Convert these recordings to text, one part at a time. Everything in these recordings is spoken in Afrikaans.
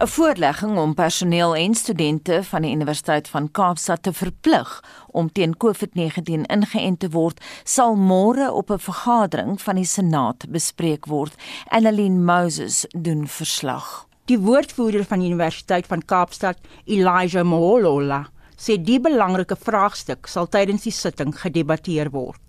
'n Voorlegging om personeel en studente van die Universiteit van Kaapstad te verplig om teen COVID-19 ingeënt te word, sal môre op 'n vergadering van die Senaat bespreek word. Annelien Moses doen verslag. Die woordvoerder van die Universiteit van Kaapstad, Elijah Moholola, sê die belangrike vraagstuk sal tydens die sitting gedebatteer word.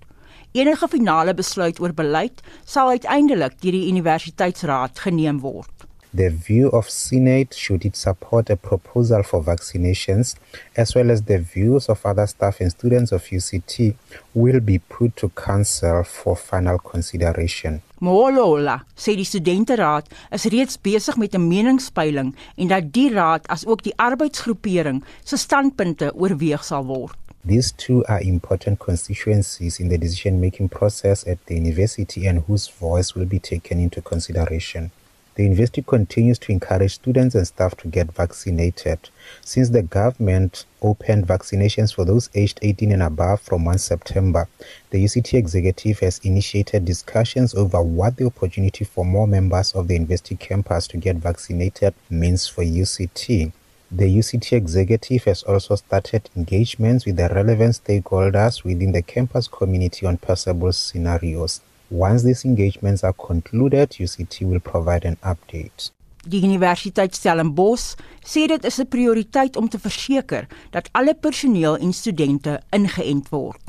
Enige finale besluit oor beleid sal uiteindelik deur die universiteitsraad geneem word. The view of Senate should it support a proposal for vaccinations as well as the views of other staff and students of UCT will be put to council for final consideration. Molola sê die studenteraad is reeds besig met 'n meningspeiling en dat die raad as ook die arbeidsgroepering se standpunte oorweeg sal word. These two are important constituencies in the decision making process at the university and whose voice will be taken into consideration. The university continues to encourage students and staff to get vaccinated. Since the government opened vaccinations for those aged 18 and above from 1 September, the UCT executive has initiated discussions over what the opportunity for more members of the university campus to get vaccinated means for UCT. The UCT executive has also started engagements with the relevant stakeholders within the campus community on possible scenarios. Once these engagements are concluded, UCT will provide an update. Die Universiteit Stellenbosch sê dit is 'n prioriteit om te verseker dat alle personeel en studente ingeënt word.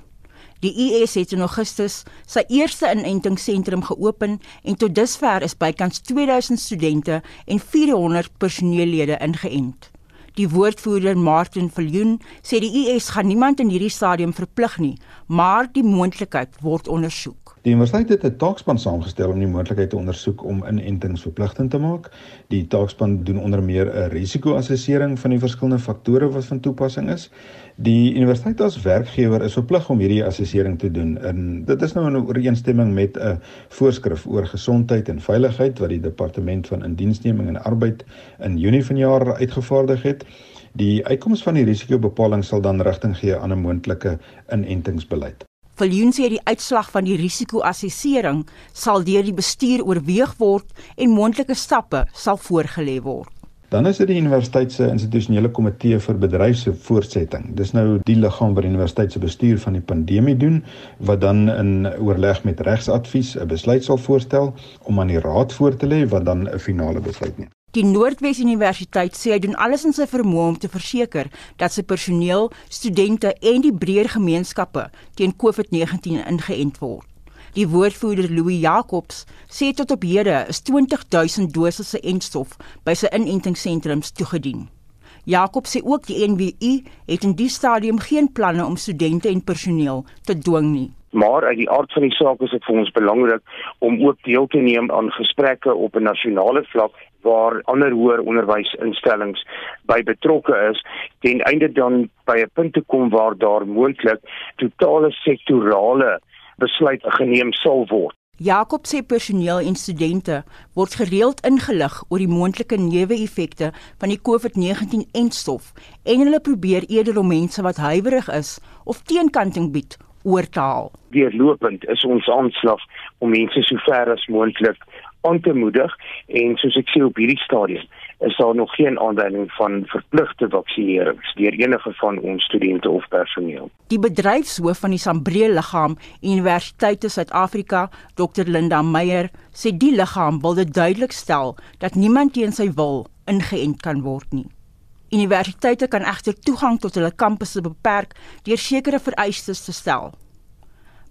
Die IS het in Augustus sy eerste inentingsentrum geopen en tot dusver is bykans 2000 studente en 400 personeellede ingeënt. Die woordvoerder Martin Viljoen sê die IS gaan niemand in hierdie stadium verplig nie, maar die moontlikheid word ondersoek. Die universiteit het 'n taakspan saamgestel om die moontlikheid te ondersoek om inentings verpligtend te maak. Die taakspan doen onder meer 'n risiko-assessering van die verskillende faktore wat van toepassing is. Die universiteit as werkgewer is verplig om hierdie assessering te doen. En dit is nou in ooreenstemming met 'n voorskrif oor gesondheid en veiligheid wat die departement van indiensneming en arbeid in Junie vanjaar uitgevaardig het. Die uitkoms van die risikobepaling sal dan rigting gee aan 'n moontlike inentingsbeleid. Viljoen sê die uitslag van die risiko-assessering sal deur die bestuur oorweeg word en moontlike stappe sal voorgelê word. Dan is dit die universiteit se institusionele komitee vir bedryfse voortsetting. Dis nou die liggaam wat die universiteit se bestuur van die pandemie doen wat dan in oorleg met regsadvies 'n besluit sal voorstel om aan die raad voor te lê wat dan 'n finale besluit neem. Die Noordwes Universiteit sê hy doen alles in sy vermoë om te verseker dat sy personeel, studente en die breër gemeenskappe teen COVID-19 ingeënt word. Die woordvoerder Louis Jacobs sê tot op hede is 20000 dosisse entstof by sy inentingssentrums toegedien. Jacobs sê ook die NWU het in die stadium geen planne om studente en personeel te dwing nie. Maar uit die aard van die saak is dit vir ons belangrik om ook deel te neem aan gesprekke op 'n nasionale vlak waar ander hoër onderwysinstellings by betrokke is ten einde dan by 'n punt te kom waar daar moontlik totale sektorale besluit geneem sal word. Jakob sê personeel en studente word gereeld ingelig oor die moontlike neeweffekte van die COVID-19-enstof en hulle probeer eerder om mense wat huiwerig is of teenkanting bied oor te haal. Deurlopend is ons aanslag om mense so ver as moontlik aan te moedig en soos ek sê op hierdie stadium is daar nog geen aanduiding van verpligte vaksinering deur enige van ons studente of personeel. Die bedryfshoof van die Sambreel Liggaam Universiteit in Suid-Afrika, Dr Linda Meyer, sê die liggaam wil dit duidelik stel dat niemand teen sy wil ingeënt kan word nie. Universiteite kan egter toegang tot hulle kampusse beperk deur sekere vereistes te stel.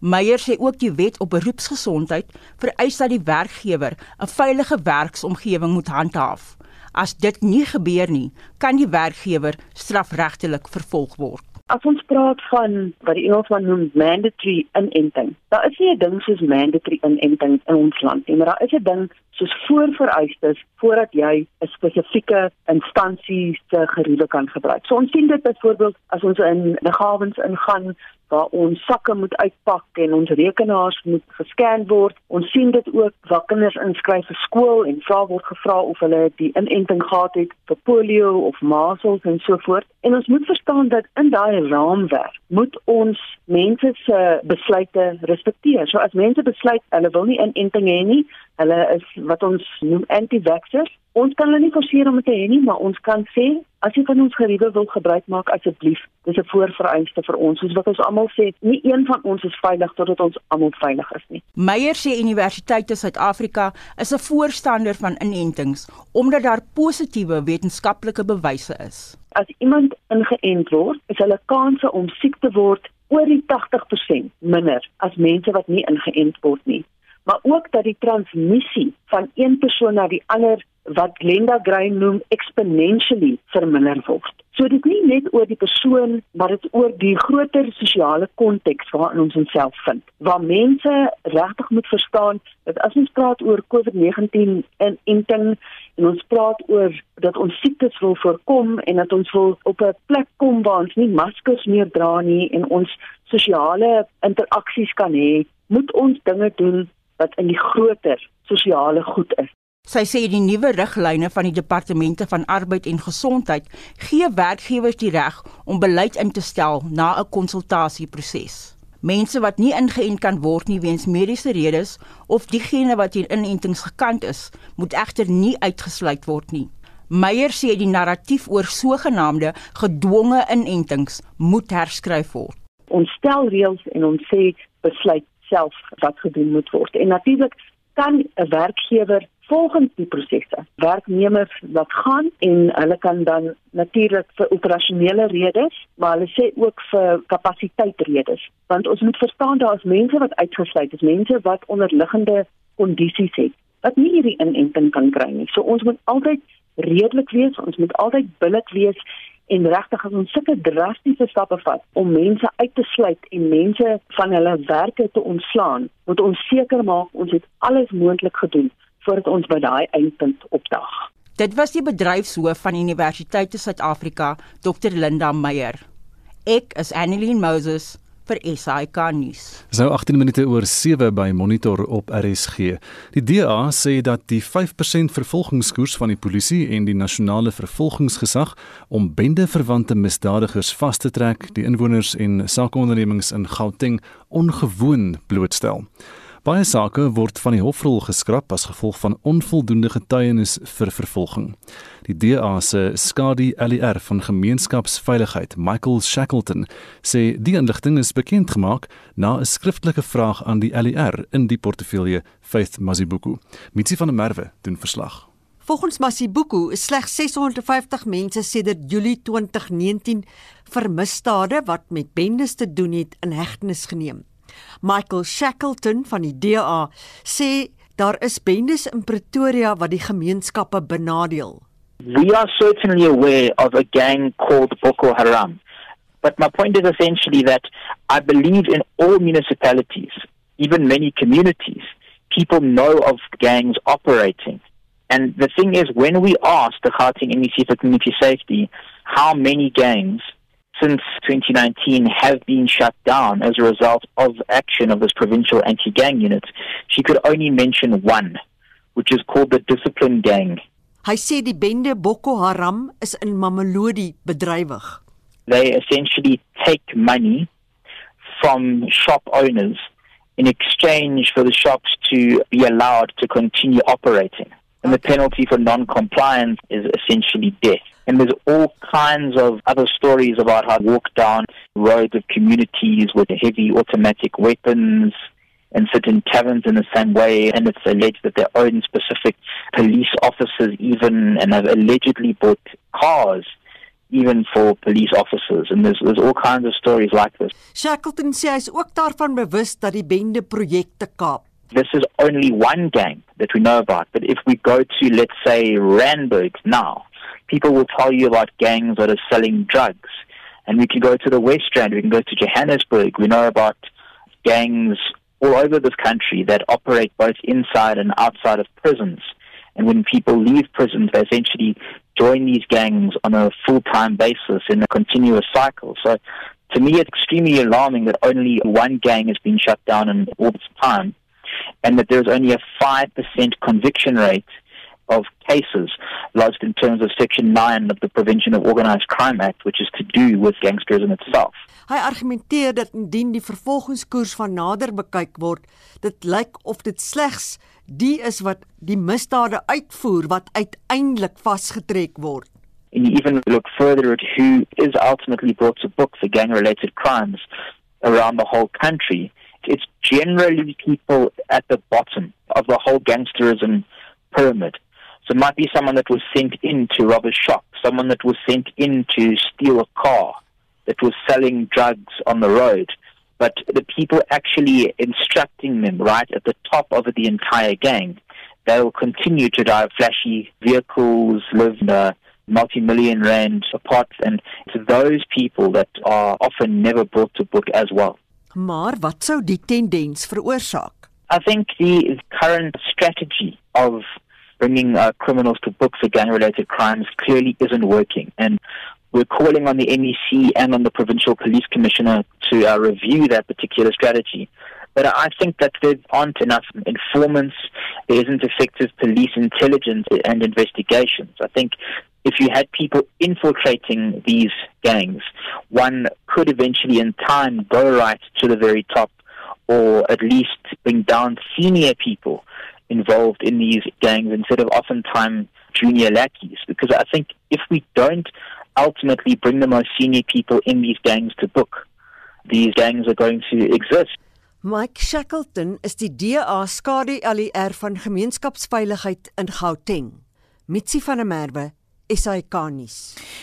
Meyer sê ook die wet op beroepsgesondheid vereis dat die werkgewer 'n veilige werksomgewing moet handhaaf. As dit nie gebeur nie, kan die werkgewer strafregtelik vervolg word. As ons praat van wat die Engelsman noem mandatory inenting, daar is nie 'n ding soos mandatory inenting in ons land nie, maar daar is 'n ding soos voorvereistes voordat jy 'n spesifieke instansie se geriewe kan gebruik. So ons sien dit byvoorbeeld as ons in liggawens ingaan waar ons sakke moet uitpak en ons rekenaars moet gescan word. Ons sien dit ook waar kinders inskryf vir skool en vra word gevra of hulle die inenting gehad het vir polio of measles en so voort. En ons moet verstaan dat in daai raamwerk moet ons mense se besluite respekteer. So as mense besluit hulle wil nie inenting hê nie, Hulle is wat ons noem anti-vaxxers. Ons kan hulle nie forceer om dit te hê nie, maar ons kan sê as jy van ons geriewe wil gebruik maak asseblief, dis 'n voorvereiste vir ons. Soos wat ons almal sê, nie een van ons is veilig totdat ons almal veilig is nie. Meyer sê Universiteit in Suid-Afrika is 'n voorstander van inentings omdat daar positiewe wetenskaplike bewyse is. As iemand ingeënt word, is hulle kanse om siek te word oor die 80% minder as mense wat nie ingeënt word nie. Maar ook dat die transmissie van een persoon na die ander wat Glenda Gray noem exponentially verminder word. So dit nie net oor die persoon, maar dit oor die groter sosiale konteks waarin ons onsself vind. Waar mense regtig moet verstaan dat as ons praat oor COVID-19 en inting en ons praat oor dat ons siektes wil voorkom en dat ons wil op 'n plek kom waar ons nie maskers meer dra nie en ons sosiale interaksies kan hê, moet ons dinge doen wat in die groter sosiale goed is. Sy sê die nuwe riglyne van die departemente van arbeid en gesondheid gee werkgewers die reg om beleid in te stel na 'n konsultasieproses. Mense wat nie ingeënt kan word nie weens mediese redes of diegene wat hier inentings gekant is, moet egter nie uitgesluit word nie. Meyer sê die narratief oor sogenaamde gedwonge inentings moet herskryf word. Ons stel reëls en ons sê besluit self wat gedoen moet word. En natuurlik kan 'n werkgewer volgens die prosesse werknemers wat gaan en hulle kan dan natuurlik vir operasionele redes, maar hulle sê ook vir kapasiteitsredes, want ons moet verstaan daar is mense wat uitgesluit is, mense wat onderliggende kondisies het wat nie hierdie inenting kan kry nie. So ons moet altyd redelik wees, ons moet altyd billik wees en regtig as ons sulke drastiese stappe vat om mense uit te sluit en mense van hulle werke te ontslaan, moet ons seker maak ons het alles moontlik gedoen voordat ons by daai eindpunt opdag. Dit was die bedryfshoof van Universiteit van Suid-Afrika, Dr Linda Meyer. Ek is Annelien Moses vir SAK nuus. So 18 minute oor 7 by Monitor op RSG. Die DA sê dat die 5% vervolgingskoers van die polisie en die nasionale vervolgingsgesag om bendeverwante misdadigers vas te trek, die inwoners en sakeondernemings in Gauteng ongewoon blootstel. Baie sake word van die hofrol geskraap as gevolg van onvoldoende getuienis vir vervolging. Die DA se skadu LER van gemeenskapsveiligheid, Michael Shackleton, sê die inligting is bekend gemaak na 'n skriftelike vraag aan die LER in die portefeulje Faith Mazibuku. Mitsi van der Merwe doen verslag. Volgens Masibuku is slegs 650 mense sedert Julie 2019 vir misdade wat met bendes te doen het in hegtenis geneem. Michael Shackleton van die DA sê daar is bendes in Pretoria wat die gemeenskappe benadeel. We are certainly aware of a gang called Boko Haram. But my point is essentially that I believe in all municipalities, even many communities, people know of gangs operating. And the thing is, when we ask the Gauteng MEC for Community Safety how many gangs since 2019 have been shut down as a result of action of this provincial anti-gang unit. She could only mention one, which is called the Discipline Gang. Hy sê die bende Boko Haram is in Mamelodi bedrywig. They essentially take money from shop owners in exchange for the shops to be allowed to continue operating. And the penalty for non-compliance is essentially death. And there's all kinds of other stories about how walk down roads of communities with heavy automatic weapons and sit in taverns in the same way. And it's alleged that they own specific police officers even and have allegedly bought cars even for police officers. And there's, there's all kinds of stories like this. Shackleton sê hy is ook daarvan bewus dat die bende projekte kaap. This is only one gang that we know about. But if we go to, let's say, Randburg now, people will tell you about gangs that are selling drugs. And we can go to the West Strand, we can go to Johannesburg. We know about gangs all over this country that operate both inside and outside of prisons. And when people leave prisons, they essentially join these gangs on a full time basis in a continuous cycle. So to me, it's extremely alarming that only one gang has been shut down in all this time and that there's only a 5% conviction rate of cases lodged in terms of Section 9 of the Prevention of Organized Crime Act, which is to do with gangsterism itself. Hy argumenteer dat indien die vervolgingskoers van nader bekyk word, dit lyk of dit slegs die is wat die misdade uitvoer wat uiteindelik vasgetrek word. And you even look further at who is ultimately brought to book for gang related crimes around the whole country. It's generally people at the bottom of the whole gangsterism pyramid. So it might be someone that was sent in to rob a shop, someone that was sent in to steal a car, that was selling drugs on the road. But the people actually instructing them right at the top of the entire gang, they will continue to drive flashy vehicles, live in a multi-million rand apartments, and it's those people that are often never brought to book as well. Maar wat sou die tendens veroorsaak? I think the current strategy of bringing uh, criminals to book for gang-related crimes clearly isn't working, and we're calling on the NEC and on the provincial police commissioner to uh, review that particular strategy. But I think that there aren't enough informants, there isn't effective police intelligence and investigations. I think if you had people infiltrating these gangs, one could eventually in time go right to the very top or at least bring down senior people involved in these gangs instead of oftentimes junior lackeys. Because I think if we don't ultimately bring the most senior people in these gangs to book, these gangs are going to exist. Mike Shackleton is die DA skadu ALR van gemeenskapsveiligheid in Gauteng. Mitsi van der Merwe SAK-nuus.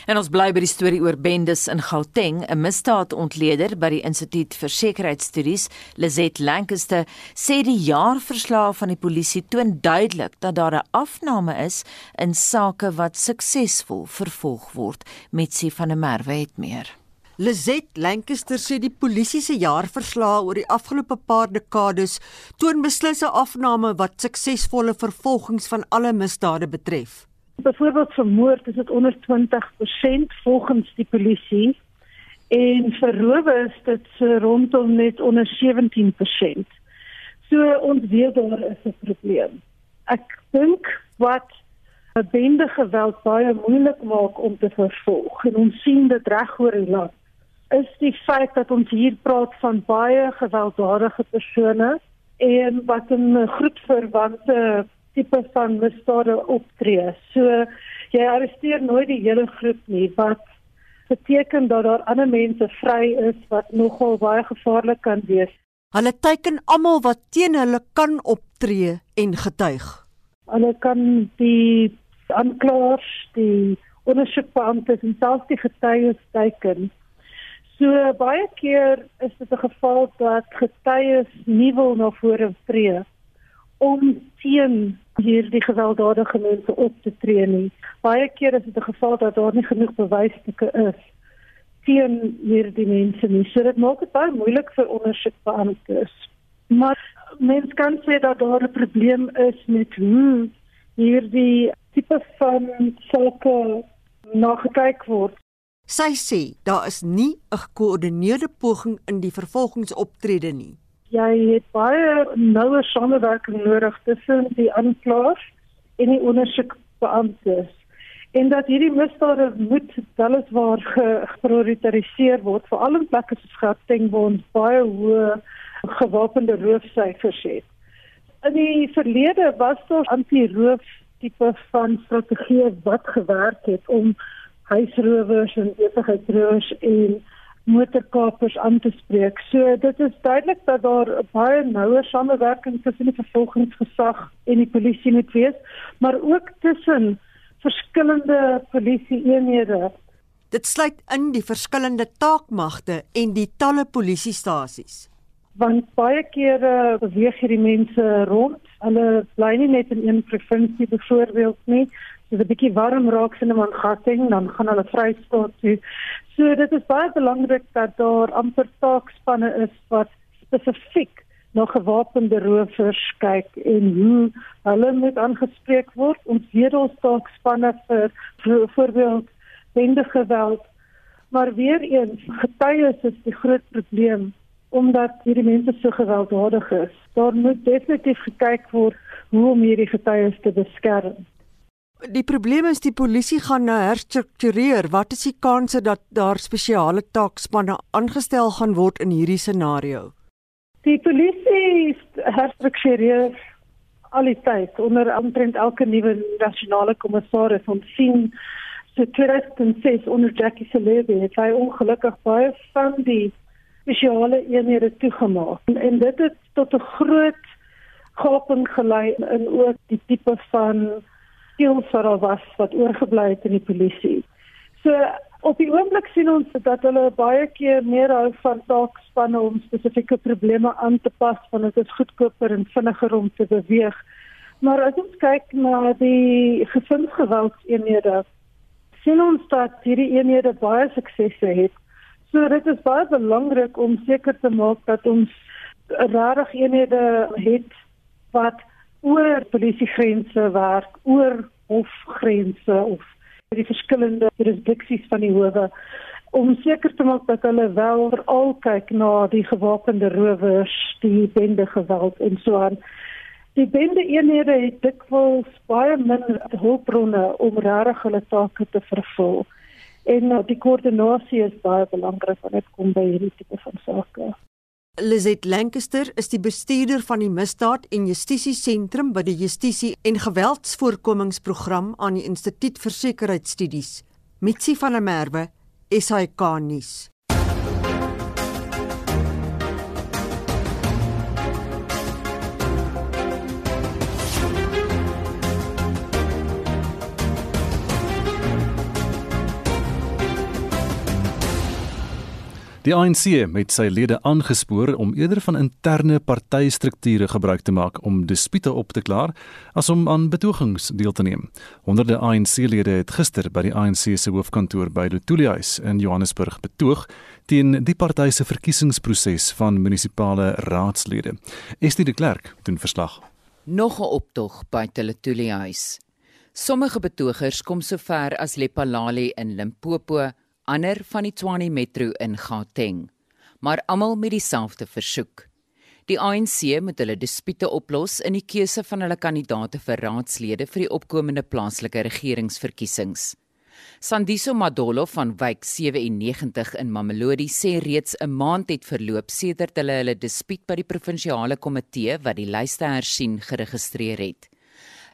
En ons bly by die storie oor bendes in Gauteng. 'n Misdaadontleder by die Instituut vir Sekuriteitsstudies, Lizet Lancaster, sê die jaarverslae van die polisie toon duidelik dat daar 'n afname is in sake wat suksesvol vervolg word. Metsi van der Merwe het meer. Lizet Lancaster sê die polisie se jaarverslae oor die afgelope paar dekades toon beslis 'n afname wat suksesvolle vervolgings van alle misdade betref. Byvoorbeeld vir moord is dit onder 20% volgens die polisie en vir rowe is dit so rondom net onder 17%. So ons weet daar is 'n probleem. Ek dink wat bende geweld baie moeilik maak om te vervolg en ons sien dit reg oor die land is die feit dat ons hier praat van baie gewelddadige persone en wat 'n groepverwante tipe van misdade optree. So jy arresteer nooit die hele groep nie wat beteken dat daar ander mense vry is wat nogal baie gevaarlik kan wees. Hulle teiken almal wat teen hulle kan optree en getuig. Hulle kan die aanklaers, die ondersoekbeamptes en selfs die getuies teiken. So baie keer is dit 'n geval dat getuies nie wil na vore tree om teen hierdie gewelddadige mense op te tree nie. Baie keer is dit 'n geval dat daar nie genoeg bewysstukke is teen hierdie mense nie. So dit maak dit baie moeilik vir ondersoekbeamptes. Maar mens kan sê dat daar 'n probleem is met hoe hierdie tipe van sulke nagekyk word. Sy sê daar is nie 'n gekoördineerde poging in die vervolgingsoptrede nie jy het baie noue samewerking nodig tussen die aanklaers en die ondersoekbeamptes en dat hierdie misdade moet weliswaar geprioritiseer word veral in plekke soos Gauteng waar ons baie hoë gewapende roofsyfers het. In die verlede was daar anti-roof tipe van strategieë wat gewerk het om huisrowers en besigheidsrowers en motorkapers aan te spreek. So dit is duidelik dat daar baie nouer samewerking tussen die vervolgingsgesag en die polisie moet wees, maar ook tussen verskillende polisieeenhede. Dit sluit in die verskillende taakmagte en die talle polisiestasies. Want baie kere beweeg hierdie mense rond. Hulle bly nie net in een provinsie byvoorbeeld nie. As dit 'n bietjie warm raak in 'n mangatting, dan gaan hulle Vrystaat toe. So dit is baie belangrik dat daar amper taakspanne is wat spesifiek na gewapende rowers kyk en hoe hulle moet aangespreek word. Ons weet ons taakspanne vir voorbeeld bende geweld. Maar weer eens, getuies is die groot probleem omdat hierdie mense so gewelddadig is. Daar moet definitief gekyk word hoe om hierdie getuies te beskerm. Die probleem is die polisie gaan nou herstruktureer. Wat is die kanse dat daar spesiale taakspanne aangestel gaan word in hierdie scenario? Die polisie herstruktureer al die tyd onder omtrent elke nuwe nasionale kommissaris ons sien so 2006 onder Jackie Selebi het hy ongelukkig baie van die spesiale eenhede toegemaak en dit het tot 'n groot gaping gelei in ook die tipe van skills wat daar was wat oorgebly het in die polisie. So op die oomblik sien ons dat hulle baie keer meer hou van taakspanne om spesifieke probleme aan te pas want dit is goedkoper en vinniger om te beweeg. Maar as ons kyk na die gesinsgeweldseenhede, sien ons dat hierdie eenhede baie suksese het. So dit is baie belangrik om seker te maak dat ons regtig eenhede het wat oor polisiegrense werk, oor hofgrense of die verskillende jurisdiksies van die howe om seker te maak dat hulle wel veral kyk na die gewapende rowers, die bende geweld en so aan. Die bende eenhede het dikwels baie min hulpbronne om regtig hulle take te vervul. En uh, die koördinasie is baie belangrik wanneer dit kom by hierdie tipe van sake. Lizet Lancaster is die bestuurder van die Misdaad en Justisie Sentrum by die Justisie en Geweldsvoorkomingsprogram aan die Instituut vir Sekuriteitsstudies. Mitsi van der Merwe, SAK nuus. Die ANC het sy lede aangespoor om eerder van interne partystrukture gebruik te maak om dispute op te klaar as om aan betogings deel te neem. Honderde ANC-lede het gister by die ANC se hoofkantoor by Lutulihuis in Johannesburg betoog teen die party se verkiesingsproses van munisipale raadslede. Estie de Klerk doen verslag. Nog 'n optog by Lutulihuis. Sommige betogers kom so ver as Lepalale in Limpopo ander van die Tshwane Metro in Gauteng, maar almal met dieselfde versoek. Die ANC moet hulle dispute oplos in die keuse van hulle kandidaate vir raadslede vir die opkomende plaaslike regeringsverkiesings. Sandiso Madolo van Wyk 97 in Mamelodi sê reeds 'n maand het verloop sedert hulle hulle dispuut by die provinsiale komitee wat die lyste hersien geregistreer het.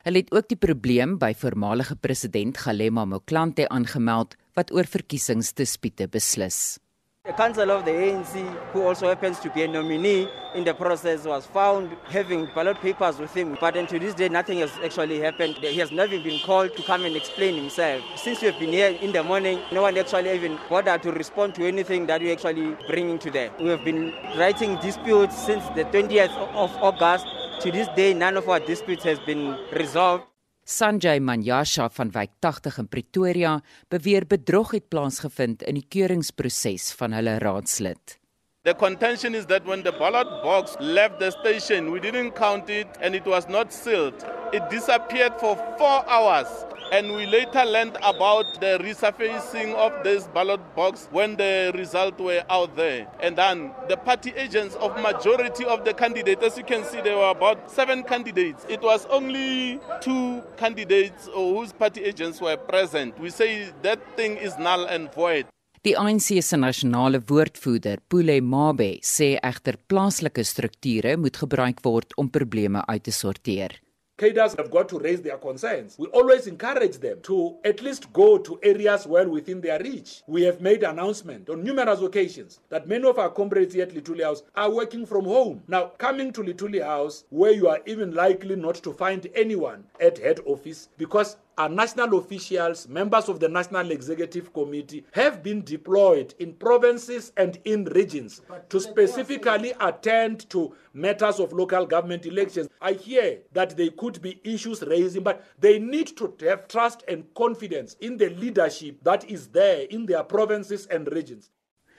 Hulle het ook die probleem by voormalige president Galema Moklante aangemeld wat oor verkiesingsdispute beslis. The council of the ANC, who also happens to be a nominee in the process, was found having ballot papers with him. But until this day, nothing has actually happened. He has never been called to come and explain himself. Since we have been here in the morning, no one actually even bothered to respond to anything that we actually bringing to them. We have been writing disputes since the 20th of August. To this day, none of our disputes has been resolved. Sanjay Manyasha van Wyk 80 in Pretoria beweer bedrog het plaasgevind in die keuringsproses van hulle raadslid. The contention is that when the ballot box left the station, we didn't count it and it was not sealed. It disappeared for 4 hours and we later learned about the resurfacing of this ballot box when the results were out there. And then the party agents of majority of the candidates, as you can see, there were about seven candidates. It was only two candidates whose party agents were present. We say that thing is null and void. Die ANC se nasionale woordvoerder, Pule Mabe, sê egter plaaslike strukture moet gebruik word om probleme uit te sorteer. Cadres have got to raise their concerns. We always encourage them to at least go to areas well within their reach. We have made announcement on numerous occasions that many of our comrades here at Lituli House are working from home. Now, coming to Lituli House, where you are even likely not to find anyone at head office because our national officials, members of the National Executive Committee, have been deployed in provinces and in regions to specifically attend to matters of local government elections. I hear that there could be issues raising, but they need to have trust and confidence in the leadership that is there in their provinces and regions.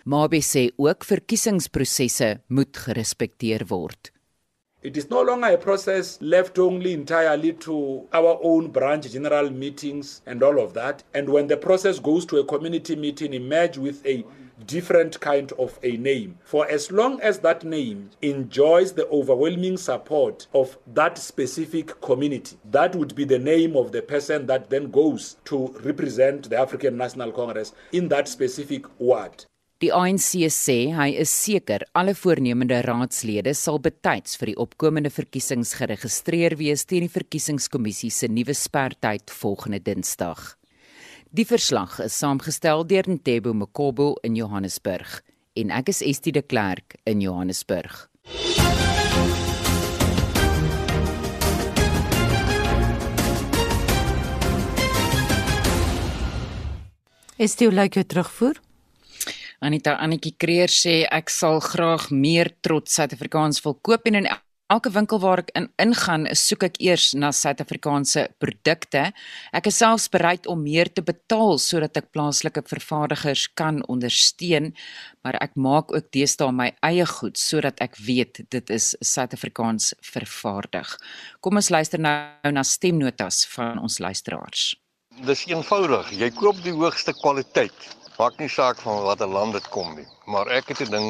Mabe sê ook verkiesingsprosesse moet gerespekteer word. It is no longer a process left only entirely to our own branch general meetings and all of that. And when the process goes to a community meeting, emerge with a different kind of a name. For as long as that name enjoys the overwhelming support of that specific community, that would be the name of the person that then goes to represent the African National Congress in that specific ward. Die ANC sê hy is seker alle voornemende raadslede sal betyds vir die opkomende verkiesings geregistreer wees teen die verkiesingskommissie se nuwe sperdatum volgende Dinsdag. Die verslag is saamgestel deur Ntebo Mokobo in Johannesburg en ek is Estie de Klerk in Johannesburg. Estie, hoe lyk jou terugvoer? Anita Annetjie Kreer sê ek sal graag meer trots Suid-Afrikaans wil koop en in elke winkel waar ek in ingaan, soek ek eers na Suid-Afrikaanse produkte. Ek is selfs bereid om meer te betaal sodat ek plaaslike vervaardigers kan ondersteun, maar ek maak ook deesdae my eie goed sodat ek weet dit is Suid-Afrikaans vervaardig. Kom ons luister nou na stemnotas van ons luisteraars. Dis eenvoudig, jy koop die hoogste kwaliteit Maak nie saak van watter land dit kom nie, maar ek het 'n ding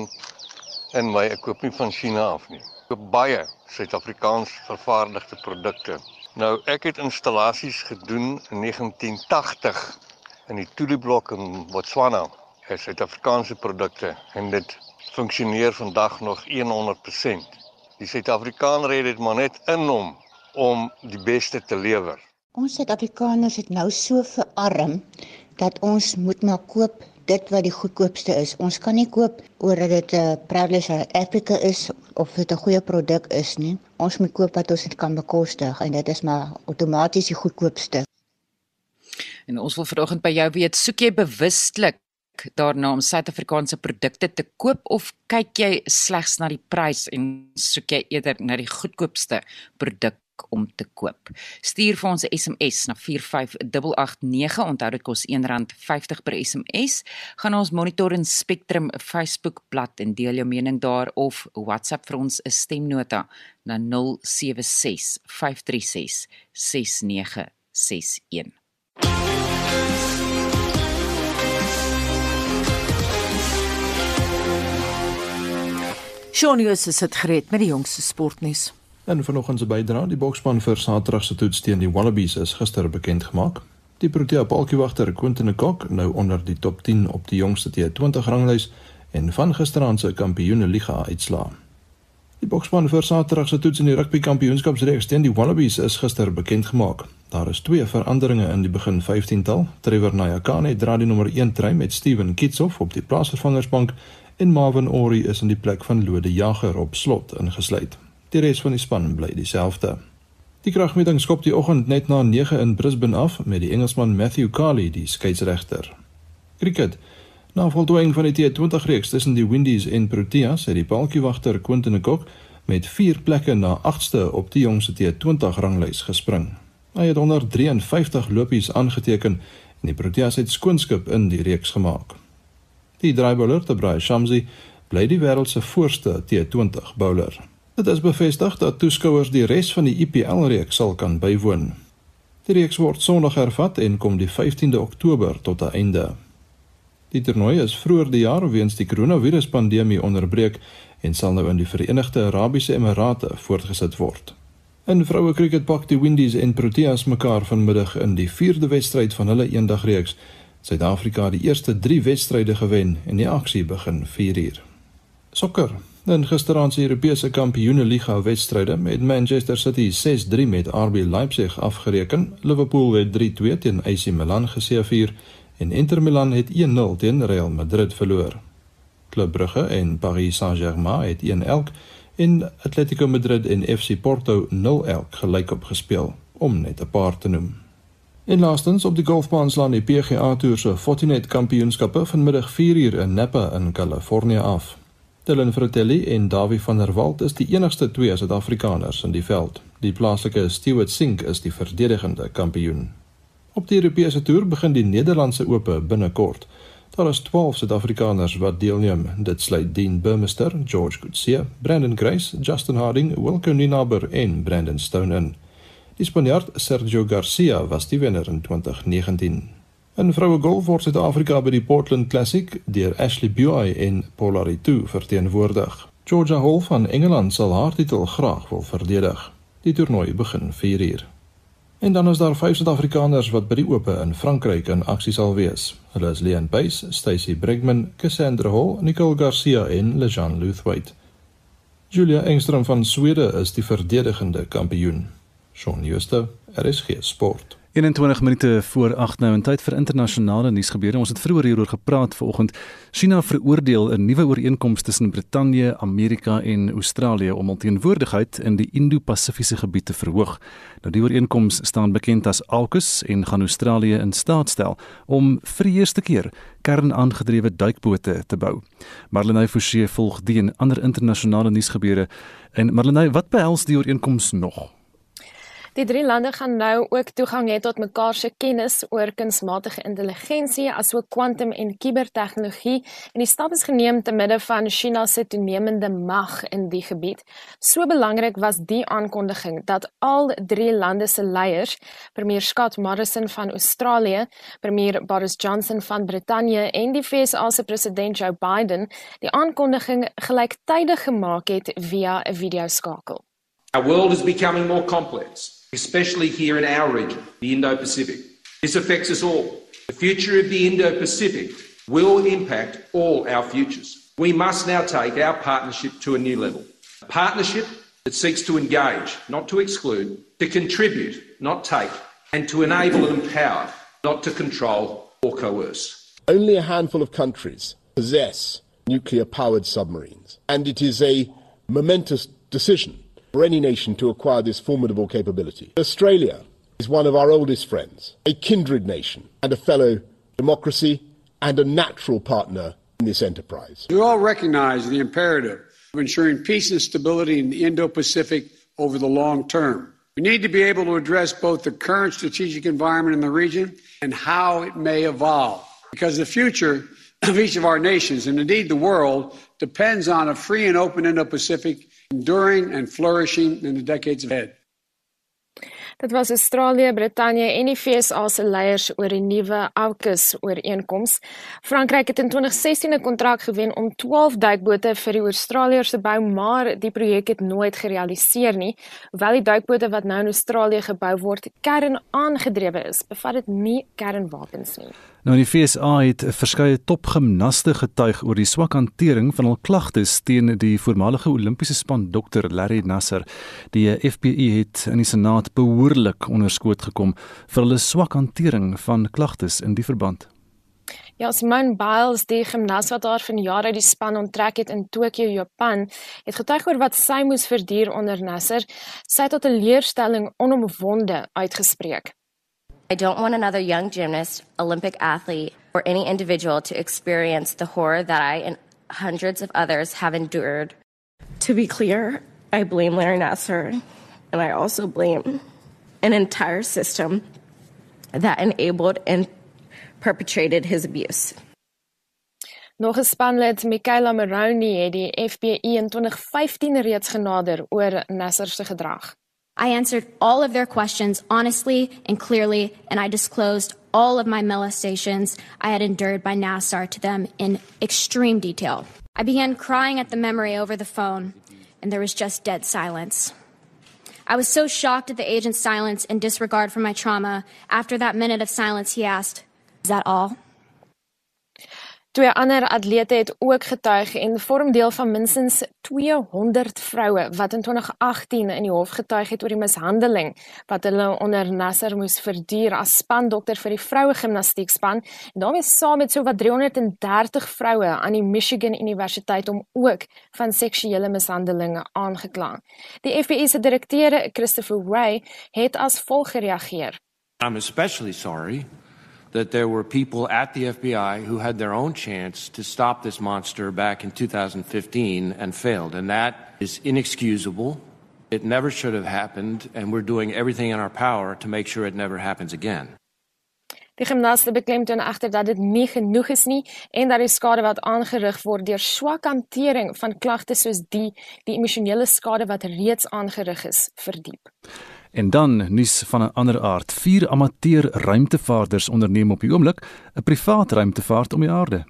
in my ek koop nie van China af nie. Ek koop baie Suid-Afrikaans vervaardigde produkte. Nou ek het installasies gedoen in 1980 in die Tuliblok in Botswana, is Suid-Afrikaanse produkte en dit funksioneer vandag nog 100%. Die Suid-Afrikaner het dit maar net in hom om die beste te lewer. Ons Suid-Afrikaners het nou so verarm dat ons moet maar koop dit wat die goedkoopste is. Ons kan nie koop oor dat dit 'n uh, Proudly South Africa is of dit 'n goeie produk is nie. Ons moet koop wat ons dit kan bekostig en dit is maar outomaties die goedkoopste. En ons wil vanoggend by jou weet, soek jy bewustelik daarna om Suid-Afrikaanse produkte te koop of kyk jy slegs na die prys en soek jy eerder na die goedkoopste produk om te koop. Stuur vir ons 'n SMS na 45889. Onthou dit kos R1.50 per SMS. Gaan ons Monitor en Spectrum Facebook bladsy en deel jou mening daar of WhatsApp vir ons 'n stemnota na 076 536 6961. Shonius is dit gereed met die jongste sportnuus. En vanoggend se bydra, die bokspan vir Saterdag se toets teen die Wallabies is gister bekend gemaak. Die Protea Palkiewagter Quentin Kok nou onder die top 10 op die jongste T20 ranglys en van gisteraand se Kampioene Liga uitslaa. Die bokspan vir Saterdag se toets in die rugby kampioenskapsreeks teen die Wallabies is gister bekend gemaak. Daar is twee veranderinge in die begin 15tal. Trevor Nyakane dra die nommer 1 try met Steven Kitshoff op die plaasvervangersbank en Marvin Orie is in die plek van Lode Jager op slot ingesluit. Die res van die span bly dieselfde. Die kragmeting skop die oggend net na 9 in Brisbane af met die Engelsman Matthew Carley die skeieregter. Cricket. Na voltooiing van die T20 reeks tussen die Windies en Proteas het die paltjiewagter Quentin de Kock met 4 plekke na 8ste op die jongste T20 ranglys gespring. Hy het 153 lopies aangeteken en die Proteas het skoonskip in die reeks gemaak. Die draaibouler, Tabrai Shamsi, bly die wêreld se voorste T20 bowler. Dit is bevestig dat toeskouers die res van die IPL reeks sal kan bywoon. Die reeks word Sondag hervat en kom die 15de Oktober tot 'n einde. Die toernooi is vroeër die jaar weens die koronaviruspandemie onderbreek en sal nou in die Verenigde Arabiese Emirate voortgesit word. In vroue cricket pak die Windies en Proteas mekaar vanmiddag in die 4de wedstryd van hulle eendagreeks. Suid-Afrika het die eerste 3 wedstryde gewen en die aksie begin 4uur. Sokker In gisteraand se Europese Kampioenligga wedstryde met Manchester City 6-3 met RB Leipzig afgereken, Liverpool het 3-2 teen AC Milan geseëvier en Inter Milan het 1-0 teen Real Madrid verloor. Club Brugge en Paris Saint-Germain het 1-1 en Atletico Madrid en FC Porto 0-0 gelyk op gespeel, om net 'n paar te noem. En laastens op die golfbaan slaan die PGA Tour se Fortinet Kampioenskappe vanmiddag 4uur in Napa in Kalifornië af. Dylan Fratelli en Davie van der Walt is die enigste twee Suid-Afrikaners in die veld. Die plaaslike Stewart Sink is die verdedigende kampioen. Op die Europese toer begin die Nederlandse Ope binnekort. Daar is 12 Suid-Afrikaners wat deelneem. Dit sluit Dean Burmester, George Coetzee, Brandon Grace, Justin Harding, Wilco Ninaber en Brandon Stone in. Die Spanjaard Sergio Garcia was die wenner in 2019. In vroue golf word Suid-Afrika by die Portland Classic deur Ashley Buy en Paula Ritu verteenwoordig. Georgia Hall van Engeland sal haar titel graag wil verdedig. Die toernooi begin 4uur. En dan is daar vyf Suid-Afrikaners wat by die Ope in Frankryk in aksie sal wees. Hulle is Leon Buys, Stacy Bregman, Cassandra Hall, Nicole Garcia en Lejean Luthwaite. Julia Engström van Swede is die verdedigende kampioen. Shaun Schuster, RSG Sport. 21 minute voor 8 nou en tyd vir internasionale nuusgebeure. Ons het vroeër hieroor gepraat vanoggend. China veroordeel 'n nuwe ooreenkoms tussen Brittanje, Amerika en Australië om hul teenwoordigheid in die Indo-Pasifiese gebied te verhoog. Nou die ooreenkoms staan bekend as AUKUS en gaan Australië in staat stel om vir die eerste keer kernaangedrewe duikbote te bou. Marlenae Forsie volg die en ander internasionale nuusgebeure. En Marlenae, wat behels die ooreenkoms nog? Die drie lande gaan nou ook toegang hê tot mekaar se kennis oor kunsmatige intelligensie asook kwantum en kubertegnologie en die stap is geneem te midde van China se toenemende mag in die gebied. So belangrik was die aankondiging dat al drie lande se leiers, premier Scott Morrison van Australië, premier Boris Johnson van Brittanje en die VSA se president Joe Biden, die aankondiging gelyktydig gemaak het via 'n videoskakel. Our world is becoming more complex. Especially here in our region, the Indo Pacific. This affects us all. The future of the Indo Pacific will impact all our futures. We must now take our partnership to a new level. A partnership that seeks to engage, not to exclude, to contribute, not take, and to enable and empower, not to control or coerce. Only a handful of countries possess nuclear powered submarines, and it is a momentous decision for any nation to acquire this formidable capability. Australia is one of our oldest friends, a kindred nation, and a fellow democracy and a natural partner in this enterprise. We all recognize the imperative of ensuring peace and stability in the Indo Pacific over the long term. We need to be able to address both the current strategic environment in the region and how it may evolve, because the future of each of our nations, and indeed the world, depends on a free and open Indo Pacific enduring and flourishing in the decades ahead. Dit was Australië, Brittanje en die VSA se leiers oor die nuwe AUKUS ooreenkoms. Frankryk het in 2016 'n kontrak gewen om 12 duikbote vir die Australiërs te bou, maar die projek het nooit gerealiseer nie. Hoewel die duikbote wat nou in Australië gebou word, kernaangedrewe is, bevat dit nie kernwapens nie. Nou die FSA het verskeie topgimnaste getuig oor die swak hantering van hul klagtes teen die voormalige Olimpiese span Dr Larry Nasser. Die FPI het in die Senaat behoorlik onderskoot gekom vir hulle swak hantering van klagtes in die verband. Ja, Simone Biles, die gimnas wat haar van jare die span onttrek het in Tokio, Japan, het getuig oor wat sy moes verduur onder Nasser. Sy het tot 'n leerstelling onomwonde uitgespreek. I don't want another young gymnast, Olympic athlete, or any individual to experience the horror that I and hundreds of others have endured. To be clear, I blame Larry Nasser, and I also blame an entire system that enabled and perpetrated his abuse. Nog 'n spanlid, Michaela Maroney, het die FBI in 2015 reeds genader oor Nasser se gedrag. I answered all of their questions honestly and clearly, and I disclosed all of my molestations I had endured by Nassar to them in extreme detail. I began crying at the memory over the phone, and there was just dead silence. I was so shocked at the agent's silence and disregard for my trauma. After that minute of silence, he asked, Is that all? Twee ander atlete het ook getuig en vorm deel van minstens 200 vroue wat in 2018 in die hof getuig het oor die mishandeling wat hulle onder Nasser moes verduur as spandokter vir die vroue gimnastiekspan en daarmee saam met so wat 330 vroue aan die Michigan Universiteit om ook van seksuele mishandelinge aangekla. Die FBI se direkteur Christopher Wray het as volg gereageer. I'm especially sorry that there were people at the FBI who had their own chance to stop this monster back in 2015 and failed. And that is inexcusable. It never should have happened, and we're doing everything in our power to make sure it never happens again. Die gimnaste beklemtoon egter dat dit nie genoeg is nie en dat die skade wat aangerig word deur swak hantering van klagtes soos die, die emosionele skade wat reeds aangerig is, verdiep. En dan nuus van 'n ander aard. Vier amateur ruimtevaarders onderneem op die oomblik 'n privaat ruimtevaart om die aarde.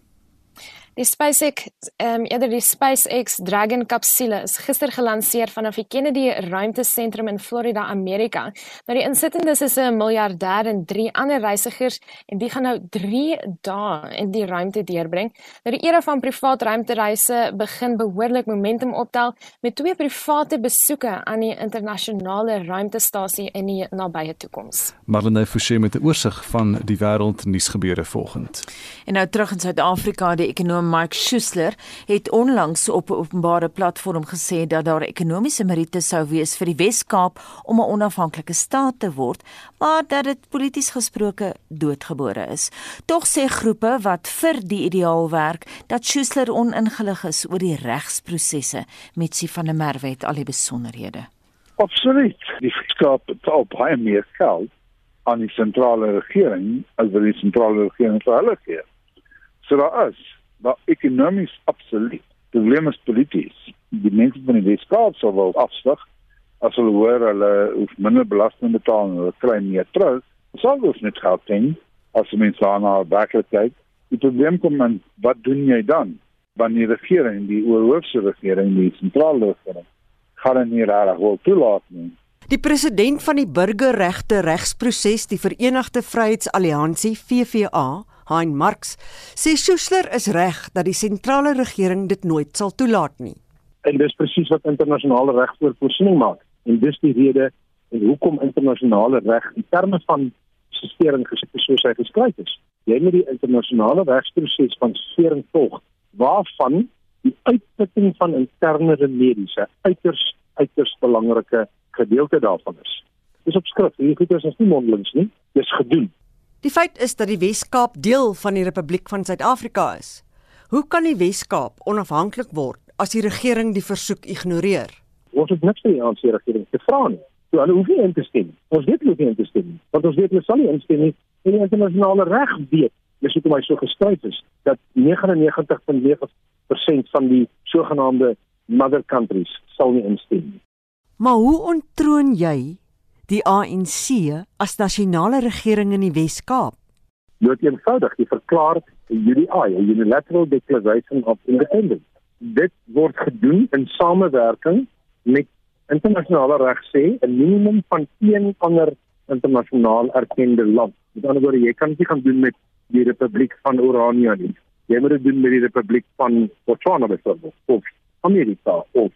Die SpaceX, ehm um, eerder die SpaceX Dragon kapsule is gister gelanseer vanaf die Kennedy Ruimtesentrum in Florida, Amerika. Nou die insittendes is 'n miljardêr en drie ander reisigers en die gaan nou 3 dae in die ruimte deurbring. Nou die era van privaat ruimtereise begin behoorlik momentum optel met twee private besoeke aan die internasionale ruimtestasie in die nabye toekoms. Marlene Forsie met 'n oorsig van die wêreldnuusgebeure volgend. En nou terug in Suid-Afrika, die ekonomie Mike Schuessler het onlangs op 'n openbare platform gesê dat daar ekonomiese meriete sou wees vir die Wes-Kaap om 'n onafhanklike staat te word, maar dat dit polities gesproke doodgebore is. Tog sê groepe wat vir die ideaal werk dat Schuessler oningelig is oor die regsprosesse met sy van der Merwe het al die besonderhede. Absoluut. Die Wes-Kaap het al baie meer geld aan die sentrale regering as wat die sentrale regering vir hulle gee. So daar is maar ekonomies absoluut. Die probleem is polities. Die mense van die Weskaap sal wel afslag as hulle hoor hulle hoef minder belasting betaal en hulle kry meer terug. Sal dus net geld ding as die mense aan haar werklikheid. Die probleem kom dan wat doen jy dan? Wanneer die regering, die oorhoofse regering, die sentrale regering gaan nie reg wil toelaat nie. Die president van die burgerregte regsproses, die Verenigde Vryheidsalliansie VVA, Hein Marx, sê Schuessler is reg dat die sentrale regering dit nooit sal toelaat nie. En dis presies wat internasionale reg voorsiening maak. En dis die rede en hoekom internasionale reg in terme van sistering gesit soos hy geskryf is. Jy moet die internasionale regsproses van sistering volg waarvan die uitputting van interne remedies 'n uiters uiters belangrike gedeelte daarvan is. Dis op skrif. Hierdie goeie is nie mondelings nie. Dis gedoen. Die feit is dat die Wes-Kaap deel van die Republiek van Suid-Afrika is. Hoe kan die Wes-Kaap onafhanklik word as die regering die versoek ignoreer? Ons het niks vir die ANC regering te vra nie. So hulle hoef nie in te stem. Ons weet hulle nie in te stem nie. Want ons weet hulle sal nie instem nie. En die internasionale reg weet, dis hoekom hy so geskryf is dat 99.9% van die sogenaamde mother countries sal nie instem nie. Maar hoe ontroon jy die ANC as nasionale regering in die Wes-Kaap? Dit eenvoudig, jy verklaar die UDI, a Unilateral Declaration of Independence. Dit word gedoen in samewerking met internasionale reg sê 'n minimum van een ander internasionaal erkende land. Met ander woorde, jy kan dit gaan doen met die Republiek van Orania nie. Jy moet dit doen met die Republiek van Botswana byvoorbeeld of Amerika of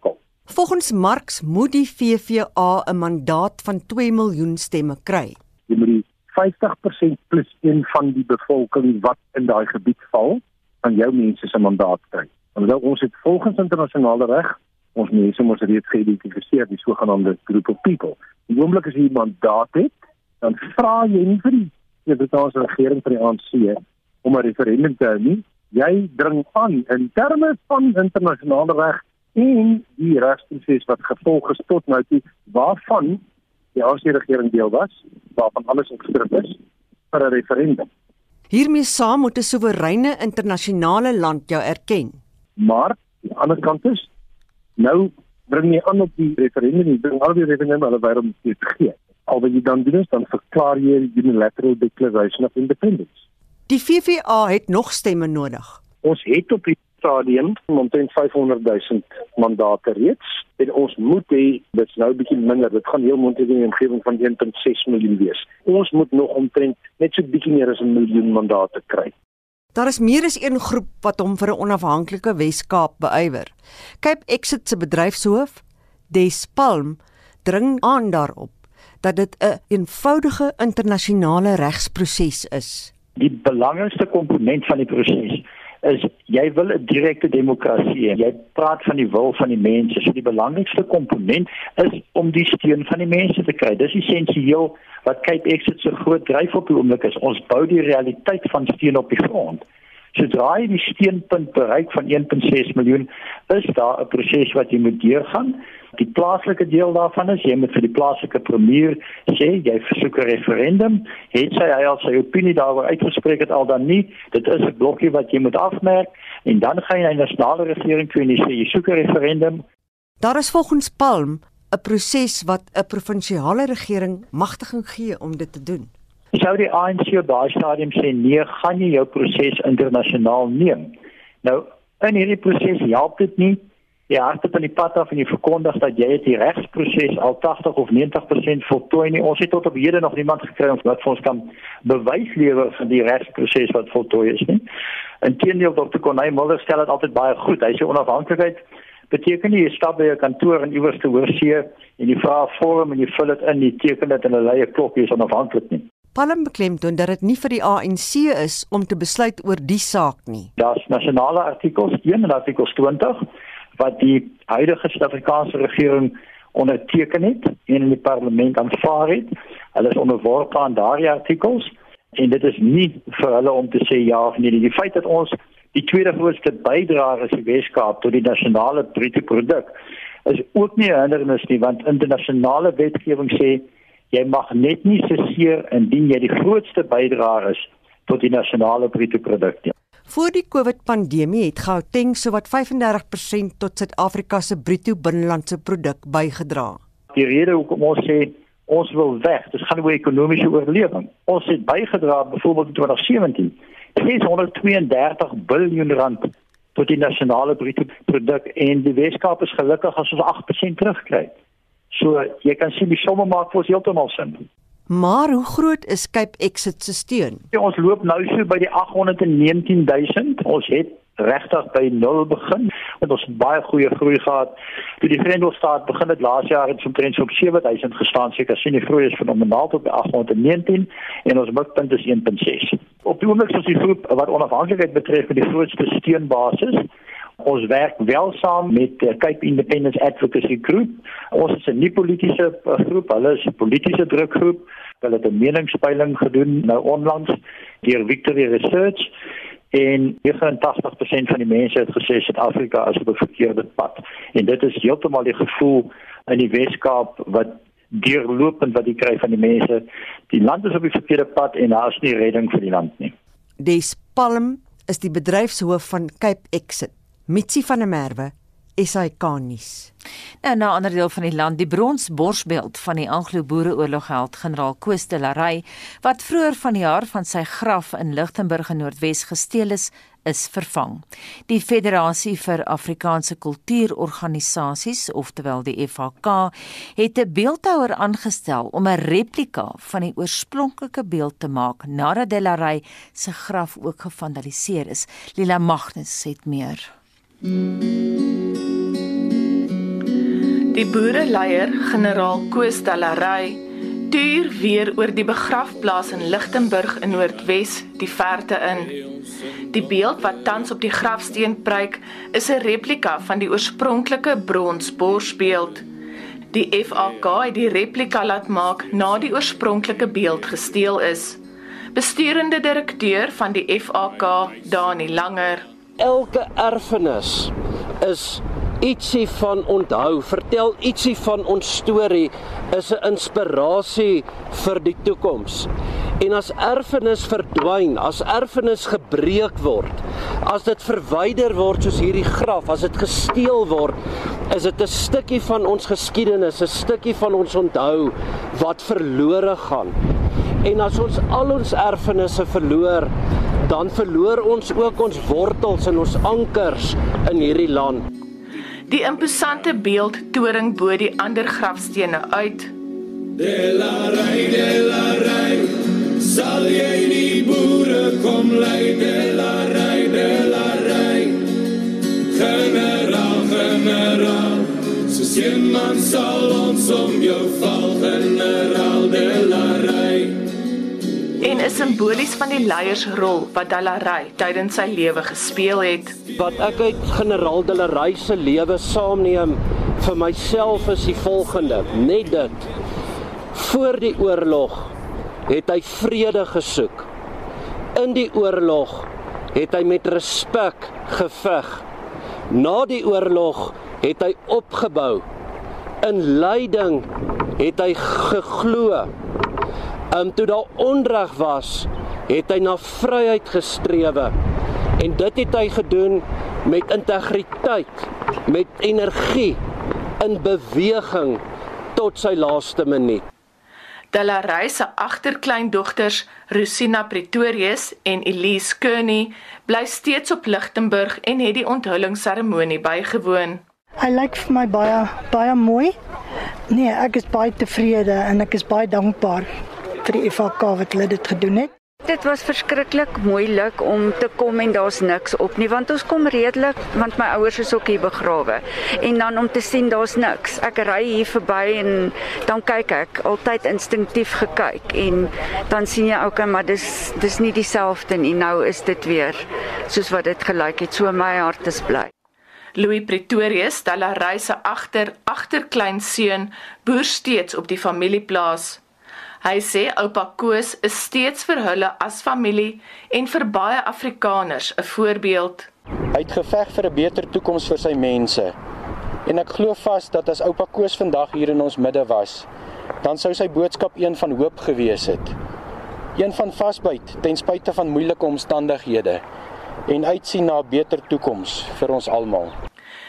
al. Volgens Marx moet die VVA 'n mandaat van 2 miljoen stemme kry. Jy moet die 50% plus 1 van die bevolking wat in daai gebied val, aan jou mense se mandaat kry. Want ons het volgens internasionale reg ons mense moet reeds geïdentifiseer die sogenaamde group of people. Die oomblik as jy 'n mandaat het, dan vra jy nie vir die Suid-Afrikaanse regering vir die ANC om 'n referendum te hou nie. Jy dring aan in terme van internasionale reg en die regsproses wat gevolg is tot nou toe waarvan die ANC regering deel was waarvan alles opgeskryf is vir 'n referendum. Hiermee saam moet 'n soewereine internasionale land jou erken. Maar aan die ander kant is nou bring jy aan op die referendum en bring al die referendum hulle wêreld te gee. Al wat jy dan doen is dan verklaar jy die unilateral declaration of independence. Die VVA het nog stemme nodig. Ons het op die stadium omtrent 500 000 mandate reeds en ons moet hê dit's nou 'n bietjie minder dit gaan heel moontlik in 'n omgewing van 1.6 miljoen wees ons moet nog omtrent net so bietjie meer as 'n miljoen mandate kry Daar is meer as een groep wat hom vir 'n onafhanklike Wes-Kaap beywer. Cape Exit se bedryfshoof, Des Palm, dring aan daarop dat dit 'n een eenvoudige internasionale regsproses is. Die belangrikste komponent van die proses is jy wil 'n direkte demokrasie hê. Jy praat van die wil van die mense. So die belangrikste komponent is om die steun van die mense te kry. Dis essensieel wat Cape Exit so groot dryf op die oomblik is. Ons bou die realiteit van steun op die grond. Sodra jy die steunpunt bereik van 1.6 miljoen, is daar 'n proses wat jy moet deurgaan. Die plaaslike deel daarvan is jy moet vir die plaaslike premier sê jy versoek 'n referendum. Het sy hy al sy opinie daaroor uitgespreek het al dan nie. Dit is 'n blokkie wat jy moet afmerk en dan gaan jy na die nasionale regering toe en jy sê jy soek 'n referendum. Daar is volgens Palm 'n proses wat 'n provinsiale regering magtiging gee om dit te doen? Sou die ANC op daai stadium sê nee, gaan nie jou proses internasionaal neem. Nou in hierdie proses help dit nie jy hardop in die pad af en jy verkondig dat jy die regsproses al 80 of 90% voltooi nie. Ons het tot op hede nog niemand gekry wat vir ons kan bewys lewer van die regsproses wat voltooi is nie. Inteendeel Dr. Konay Mulder stel dit altyd baie goed. Hy sê onafhanklikheid beteken nie jy stap by 'n kantoor in iewers te oorsee en jy vra 'n vorm en jy vul dit in, jy teken dit en hulle lê 'n klok hier is onafhanklik nie. Palm beklemtoon dat dit nie vir die ANC is om te besluit oor die saak nie. Daar's nasionale artikels 1 en artikel 20 wat die huidige Suid-Afrikaanse regering onderteken het en in die parlement aanvaar het. Hulle is onderworpe aan daardie artikels en dit is nie vir hulle om te sê ja of nee. Die feit dat ons die tweede grootste bydraer is in Weskaap tot die nasionale bruto produk is ook nie 'n hindernis nie want internasionale wetgewing sê jy mag net nie seseer indien jy die grootste bydraer is tot die nasionale bruto produk nie. Voor die COVID-pandemie het Gauteng sowat 35% tot Suid-Afrika se bruto binnelandse produk bygedra. Die rede hoekom ons sê ons wil weg, dit gaan oor ekonomiese oorlewing. Ons het bygedra byvoorbeeld in 2017 632 miljard rand tot die nasionale bruto produk en die Weskaap is gelukkig as ons 8% terugkry. So jy kan sien die somme maak vir ons heeltemal sin. Maar hoe groot is Cape Exit se steun? Ja, ons loop nou so by die 819000. Ons het regtig by 0 begin. Want ons het baie goeie groei gehad. Toe die Grendelstaat begin het laas jaar het omtrent so op 7000 gestaan. Seker sien die groei is fenomenaal tot by 819 en ons mikpunt is 1.6. Op die oomblik is die groep wat onafhanklikheid betref met die grootste steunbasis Ons werk wel saam met die Cape Independence Advocacy Group. Ons is 'n nie politieke groep, hulle is 'n politieke drukgroep. Hulle het 'n meningspeiling gedoen nou onlangs deur Victory Research en 89% van die mense het gesê Suid-Afrika is op 'n verkeerde pad. En dit is heeltemal die gevoel in die Wes-Kaap wat deurlopend wat jy kry van die mense. Die land is op die verkeerde pad en daar is nie redding vir die land nie. Des Palm is die bedryfshoof van Cape Exit. Mitsi van der Merwe SAK nuus. Nou na 'n ander deel van die land, die bronsborsbeeld van die Anglo-Boereoorlogheld generaal Koos de la Rey wat vroeër van die jaar van sy graf in Lichtenburg in Noordwes gesteel is, is vervang. Die Federasie vir Afrikaanse Kultuurorganisasies, oftewel die FAK, het 'n beeldhouer aangestel om 'n replika van die oorspronklike beeld te maak nadat de la Rey se graf ook gevandaliseer is. Lila Magnus het meer. Die boereleier, generaal Koos Dallarey, tuur weer oor die begrafplaas in Lichtenburg in Noordwes, die verte in. Die beeld wat tans op die grafsteen pryk, is 'n replika van die oorspronklike bronsborsbeeld. Die FAK het die replika laat maak na die oorspronklike beeld gesteel is. Besturende direkteur van die FAK, Dani Langer, elke erfenis is ietsie van onthou, vertel ietsie van ons storie, is 'n inspirasie vir die toekoms. En as erfenis verdwyn, as erfenis gebreek word, as dit verwyder word soos hierdie graf, as dit gesteel word, is dit 'n stukkie van ons geskiedenis, 'n stukkie van ons onthou wat verlore gaan. En as ons al ons erfenisse verloor, dan verloor ons ook ons wortels en ons ankers in hierdie land. Die imposante beeld toring bo die ander grafstene uit. De la rey de la rey sal jy nie boere kom lei de la rey de la rey Generaal generaal so sien man sal ons om jou val generaal de la rey en is simbolies van die leiersrol wat Dallarey tydens sy lewe gespeel het. Wat ek uit generaal Dallarey se lewe saamneem vir myself is die volgende: net dit. Voor die oorlog het hy vrede gesoek. In die oorlog het hy met respek geveg. Na die oorlog het hy opgebou. In lyding het hy geglo um, toe daar onreg was, het hy na vryheid gestrewe. En dit het hy gedoen met integriteit, met energie, in beweging tot sy laaste minuut. Delaray se agterkleindogters, Rosina Pretorius en Elise Kearney, bly steeds op Lichtenburg en het die onthullingsseremonie bygewoon. Hy lyk vir my baie baie mooi. Nee, ek is baie tevrede en ek is baie dankbaar vir die FAK wat hulle dit gedoen het. Dit was verskriklik moeilik om te kom en daar's niks op nie want ons kom redelik want my ouers is ook hier begrawe en dan om te sien daar's niks. Ek ry hier verby en dan kyk ek altyd instinktief gekyk en dan sien jy ook maar dis dis nie dieselfde nie. Nou is dit weer soos wat dit gelyk het. So my hart is bly. Louis Pretorius, Stella Reise agter agterklein seun boer steeds op die familieplaas. Hy sê oupa Koos is steeds vir hulle as familie en vir baie Afrikaners 'n voorbeeld. Hy het geveg vir 'n beter toekoms vir sy mense. En ek glo vas dat as oupa Koos vandag hier in ons midde was, dan sou sy boodskap een van hoop gewees het. Een van vasbyt ten spyte van moeilike omstandighede en uitsien na 'n beter toekoms vir ons almal.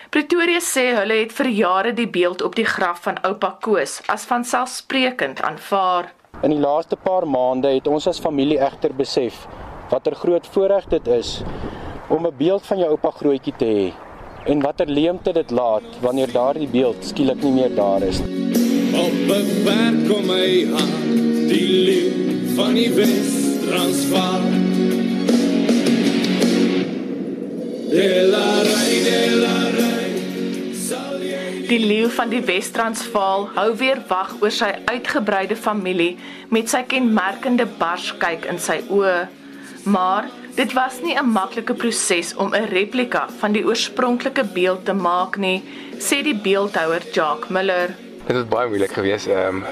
Pretoria sê hulle het vir jare die beeld op die graf van oupa Koos as vanselfsprekend aanvaar. In die laaste paar maande het ons as familie egter besef watter groot voorreg dit is om 'n beeld van jou oupa grootjie te hê en watter leemte dit laat wanneer daardie beeld skielik nie meer daar is. Op 'n berg kom hy aan, die leeu van die Wes-Transvaal. De la reine Die leeu van die Wes-Transvaal hou weer wag oor sy uitgebreide familie met sy kenmerkende barskyk in sy oë. Maar dit was nie 'n maklike proses om 'n replika van die oorspronklike beeld te maak nie, sê die beeldhouer Jacques Miller. Dit het baie moeilik geweest, ehm um,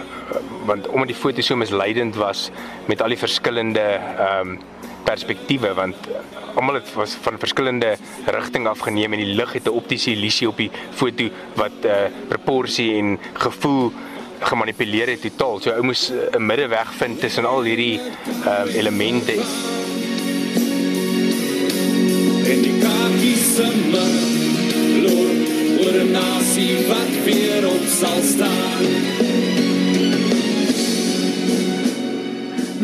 want omdat die foto so misleidend was met al die verskillende ehm um, perspektiewe want almal het was van verskillende rigting afgeneem en die lig het 'n optiese illusie op die foto wat uh proporsie en gevoel gemanipuleer het totaal. So ou moes 'n middeweg vind tussen al hierdie ehm uh, elemente. En die kakies se loop oor 'n nasie wat weer op sal staan.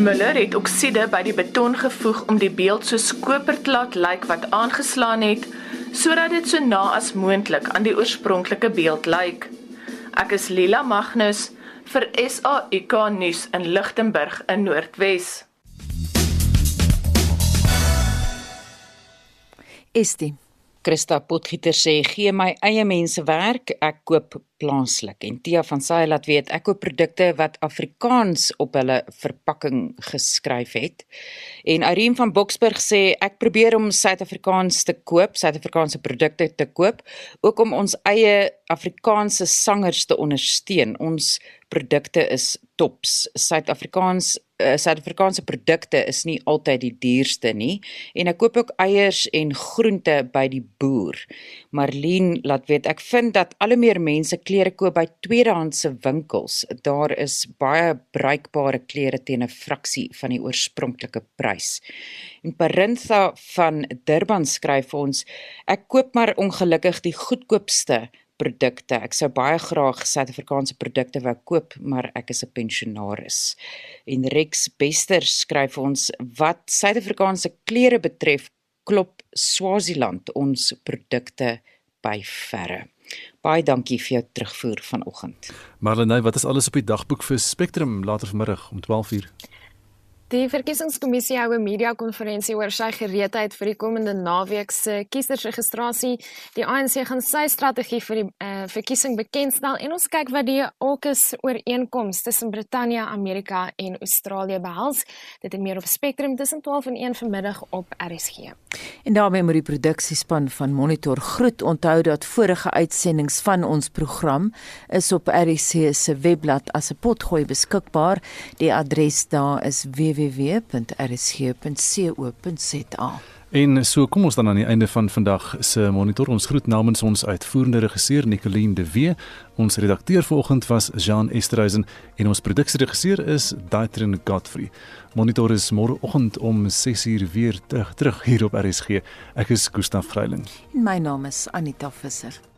Müller het oksiede by die beton gevoeg om die beeld so koper te laat lyk wat aangeslaan het sodat dit so na as moontlik aan die oorspronklike beeld lyk. Ek is Lila Magnus vir SAK nuus in Lichtenburg in Noordwes. Estie Christa Potgieter sê gee my eie mense werk, ek koop plaaslik. En Tia van Sail laat weet ek koop produkte wat Afrikaans op hulle verpakking geskryf het. En Irene van Boksburg sê ek probeer om Suid-Afrikaans te koop, Suid-Afrikaanse produkte te koop, ook om ons eie Afrikaanse sangers te ondersteun. Ons produkte is tops. Suid-Afrikaans uh, Suid-Afrikaanse produkte is nie altyd die duurste nie en ek koop ook eiers en groente by die boer. Marlene laat weet ek vind dat al hoe meer mense klere koop by tweedehandse winkels. Daar is baie bruikbare klere teen 'n fraksie van die oorspronklike prys. En Parintha van Durban skryf vir ons ek koop maar ongelukkig die goedkoopste produkte. Ek sou baie graag Suid-Afrikaanse produkte wou koop, maar ek is 'n pensionaris. En Rex Bester skryf ons wat Suid-Afrikaanse klere betref, klop Swaziland ons produkte by verre. Baie dankie vir jou terugvoer vanoggend. Marlenae, wat is alles op die dagboek vir Spectrum later vanmiddag om 12:00? Die verkiesingskommissie hou 'n media-konferensie oor sy gereedheid vir die komende naweek se kiesersregistrasie. Die ANC gaan sy strategie vir die uh, verkiesing bekendstel en ons kyk wat die AUKUS ooreenkoms tussen Brittanje, Amerika en Australië behels. Dit is meer op Spectrum tussen 12 en 1 vanmiddag op RSG. En daarmee moet die produksiespan van Monitor groet onthou dat vorige uitsendings van ons program is op RSC se webblad as 'n potgooi beskikbaar. Die adres daar is www www.rsg.co.za. En so kom ons dan aan die einde van vandag se monitor. Ons groet namens ons uitvoerende regisseur Nicoline de Wee. Ons redakteur vanoggend was Jean Esterhuizen en ons produksieregisseur is Daitrin Godfrey. Monitor is môreoggend om 6:00 weer terug hier op RSG. Ek is Gustaf Greiling. En my naam is Anita Visser.